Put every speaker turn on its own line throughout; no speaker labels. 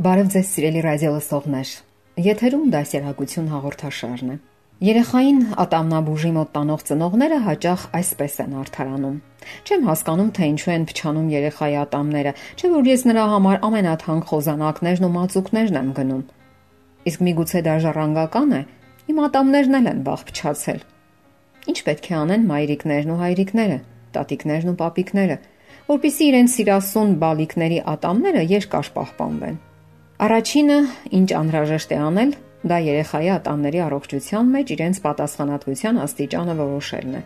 Բարև ձեզ սիրելի ռադիո լսողներ։ Եթերում դասերակցություն հաղորդաշարն է։ Երեխային ատամնաբուժի մոտ տանող ծնողները հաճախ այսպես են արթարանում. Չեմ հասկանում, թե ինչու են փչանում երեխայի ատամները, չէ՞ որ ես նրա համար ամենաթանկ խոզանակներն ու մածուկներն եմ գնում։ Իսկ միգուցե դա ժառանգական է։ Իմ ատամներն էլ են վաղ փչացել։ Ինչ պետք է անեն մայրիկներն ու հայրիկները, տատիկներն ու պապիկները, որpիսի իրենց սիրասուն բալիկների ատամները երկար պահպանվեն։ Առաջինը, ինչ անհրաժեշտ է անել, դա երեխայի ատամների առողջության մեջ իրենց պատասխանատվության աստիճանը որոշելն է։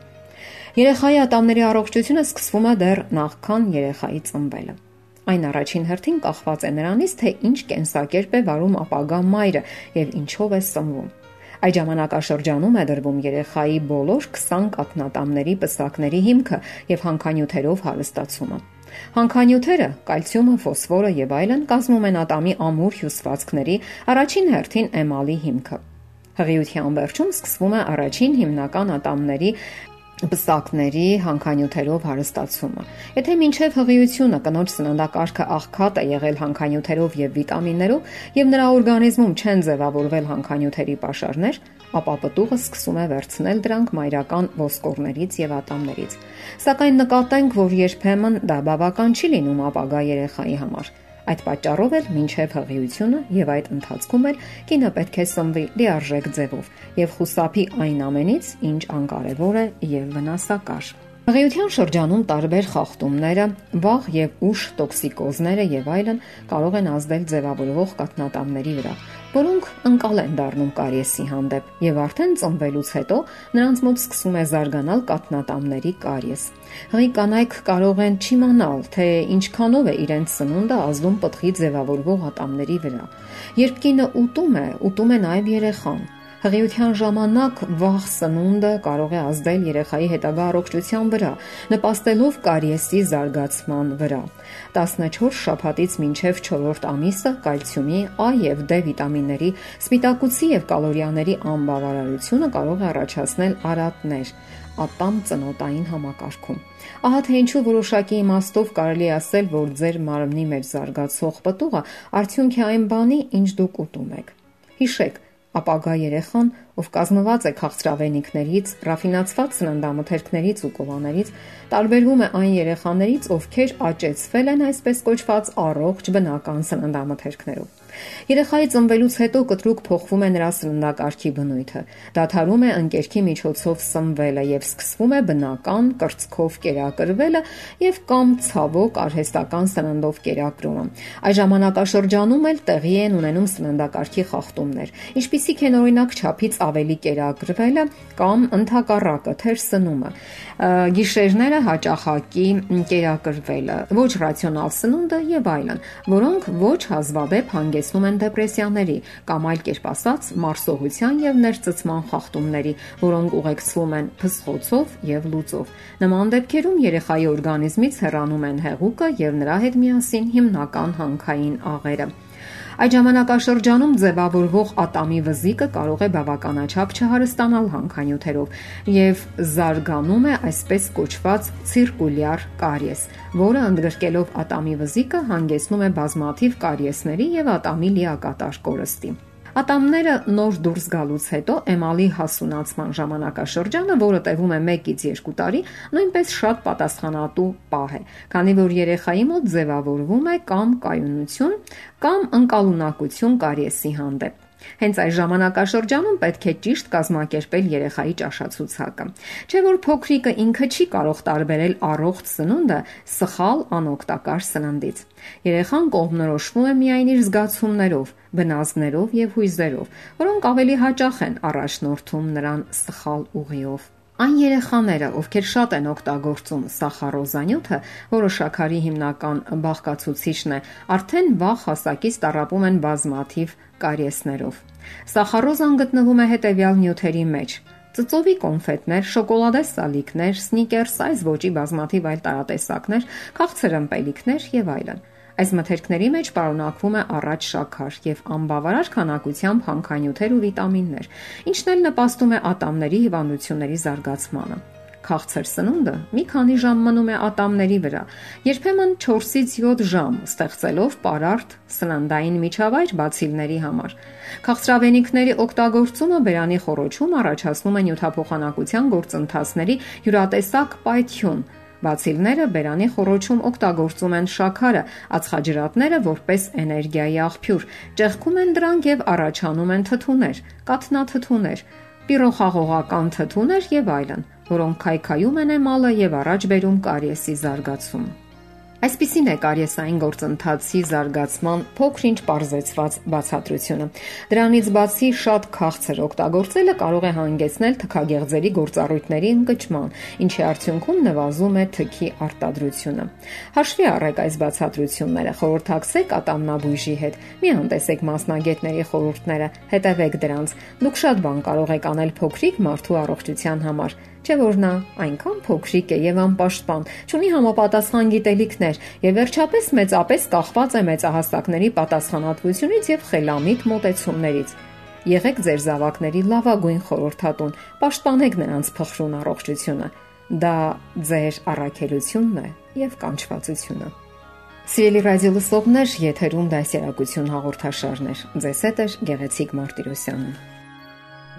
Երեխայի ատամների առողջությունը սկսվում է դեռ նախքան երեխայի ծնվելը։ Այն առաջին հերթին կախված է նրանից, թե ինչ կենսակերպ է վարում ապագա մայրը եւ ինչով է սնվում։ Այդ ժամանակաշրջանում է դրվում երեխայի բոլոր 20 կաթնատամների պսակների հիմքը եւ հանքանյութերով հարստացումը։ Հանքանյութերը՝ կալցիումը, ֆոսֆորը եւ այլն կազմում են ատամի ամուր հյուսվածքների առաջին հերթին էմալի հիմքը։ Հղիության վերջում սկսվում է առաջին հիմնական ատամների բսակների հանքանյութերով հարստացումը։ Եթե մինչև հղիությունը կնոջ սննդակարգը աղքատ է եղել հանքանյութերով եւ վիտամիններով եւ նրա օրգանիզմում չեն ձևավորվել հանքանյութերի pašարներ, ապա պտուղը սկսում է վերցնել դրանք մայրական ոսկորներից եւ ատամներից։ Սակայն նկատենք, որ երբեմն դա բավական չի լինում ապագա երեխայի համար։ Այդ պատճառով էլ մինչև հղիությունը եւ այդ ընթացքում էլ կինը պետք է սնվի լիարժեք ձևով եւ խուսափի այն ամենից, ինչ անկարևոր է եւ վնասակար։ Հղիության շրջանում տարբեր խախտումները, վաղ եւ ուշ տոքսիկոզները եւ այլն կարող են ազդել ձևավորվող կաթնատամների վրա, որոնք ընկալ են դառնում կարիեսի հանդեպ եւ արդեն ծնվելուց հետո նրանց մոտ սկսում է զարգանալ կաթնատամների կարիես։ Հղի կանայք կարող են չիմանալ, թե ինչքանով է իրենց սնունդը ազդում պտղի ձևավորվող ատամների վրա։ Երբ կինը ուտում է, ուտում է նաեւ երեխան Հղիության ժամանակ վաղ սնունդը կարող է ազդել երեխայի հետագա առողջության վրա, նպաստելով կարիեսի զարգացման վրա։ 14 շաբաթից մինչև 4-րդ ամիսը կալցիումի, A եւ D վիտամինների, սպիտակուցի եւ կալորիաների անբավարարությունը կարող է առաջացնել արատներ ատամ ծնոտային համակարգում։ Ահա թե ինչու որոշակի իմաստով կարելի ասել, որ ձեր մարմնի մեջ զարգացող պտուղը արդյունք է այն բանի, ինչ դուք ուտում եք։ Հիշեք, ապագա երեխան, ով կազմված է քաղցրավենիքներից, ռաֆինացված սննդամթերքներից ու կովաներից, տարբերվում է այն երեխաներից, ովքեր աճեցվել են այսպես կոչված առողջ բնական սննդամթերքներով։ Երեխայի ծնվելուց հետո կտրուկ փոխվում է նրա սննդակարգի բնույթը։ Դադարում է ընկերքի միջոցով սնվելը եւ սկսվում է բնական կրծքով կերակրվելը եւ կամ ցավոք արհեստական սննդով կերակրումը։ Այս ժամանակաշրջանում էլ տեղի են ունենում սննդակարգի խախտումներ, ինչպիսիք են օրինակ չափից ավելի կերակրվելը կամ ընդհակառակը թեր սնումը, գիշերները հաճախակի կերակրվելը, ոչ ռացիոնալ սնունդը եւ այլն, որոնք ոչ հազվադեպ հանգեցնում հանգեցնում են դեպրեսիաների կամ այլ կերպ ասած մարսողության եւ ներծծման խախտումների, որոնք ուղեկցվում են փսխոցով եւ լուծով։ Նման դեպքերում երեխայի օրգանիզմից հեռանում են հեղուկը եւ նրա հետ միասին հիմնական հանքային աղերը։ Այդ ժամանակաշրջանում ձևավորվող ատամի վզիկը կարող է բավականաչափ չհարստանալ հանքանյութերով եւ զարգանում է այսպես կոչված ցիրկուլյար կարիես, որը ընդգրկելով ատամի վզիկը հանգեցնում է բազմաթիվ կարիեսների եւ ատամի լիակատար կորստի։ Ատամները նոր դուրս գալուց հետո էմալի հասունացման ժամանակաշրջանը, որը տևում է 1-ից 2 տարի, նույնպես շատ պատասխանատու պահ է, քանի որ երեխայի մոտ ձևավորվում է կամ կայունություն, կամ անկալունակություն կարիեսի հանդեպ։ Հենց այս ժամանակաշրջանում պետք է ճիշտ կազմակերպել երեխայի ճաշացուցակը։ Չէ որ փոքրիկը ինքը չի կարող տարբերել առողջ սնունդը սխալ անօգտակար սննդից։ Երեխան կողմնորոշվում է միայն իր զգացումներով, բնազդներով եւ հույզերով, որոնք ավելի հաճախ են առաջնորդում նրան սխալ ուղիով։ Այն երեխաները, ովքեր շատ են օգտագործում սախարոզանյութը, որը շաքարի հիմնական բաղկացուցիչն է, արդեն վաղ հասակից տարապում են բազմաթիվ կարիեսներով։ Սախարոզան գտնվում է հետևյալ նյութերի մեջ՝ ծծովի կոնֆետներ, շոկոլադե սալիկներ, սնիկերս, այս ոճի բազմաթիվ այլ տարատեսակներ, քաղցր ըմպելիքներ եւ այլն։ Այս մթերքների մեջ պարունակվում է առատ շաքար եւ անբավարար քանակությամբ հանքանյութեր ու վիտամիններ, ինչն էլ նպաստում է ատամների հիվանդությունների զարգացմանը։ Քաղցր սնունդը մի քանի ժամ մնում է ատամների վրա, երբեմն 4-ից 7 ժամ, ստեղծելով պարարտ սննդային միջավայր բացիլների համար։ Քաղցրավենիքների օգտագործումը բերանի խորոչում առաջացնում է նյութափոխանակության գործընթացների յուրատեսակ պայթյուն, Բացիլները բերանի խոռոչում օգտագործում են շաքարը, ածխաջրատները որպես էներգիայի աղբյուր, ճեղքում են դրանք եւ առաջանում են թթուներ, կաթնաթթուներ, պիրոխաղողական թթուներ եւ այլն, որոնք քայքայում են էմալը եւ առաջ բերում կարիեսի զարգացում։ Այսպիսին է կարիեսային գործընթացի զարգացման փոքրինչ parzեցված բացատրությունը։ Դրանից բացի շատ քաղցր օգտագործելը կարող է հանգեցնել թքագեղձերի գործառույթների ընկճման, ինչի արդյունքում նվազում է թքի արտադրությունը։ Հաշվի առեք այս բացատրությունները, խորհրդակցեք ատամնաբույժի հետ։ Մի անտեսեք մասնագետների խորհուրդները, հետևեք դրանց։ Դուք շատ բան կարող եք անել փոքրիկ մարդու առողջության համար Չէ որ նա այնքան փոքրիկ է եւ անպաշտպան, ունի համապատասխան գիտելիքներ եւ վերջապես մեծապես կախված է մեծահասակների պատասխանատվությունից եւ խելամիտ մտածումներից։ Եղեք ձեր զավակների լավագույն խորհրդատուն, պաշտպանեք նրանց փխրուն առողջությունը։ Դա ձեր առաքելությունն է եւ կանչվածությունը։ Սիրելի ռադիոլսողներ, եթերում դասերակցություն հաղորդաշարներ։ Ձեզ հետ է Գեղեցիկ Մարտիրոսյանը։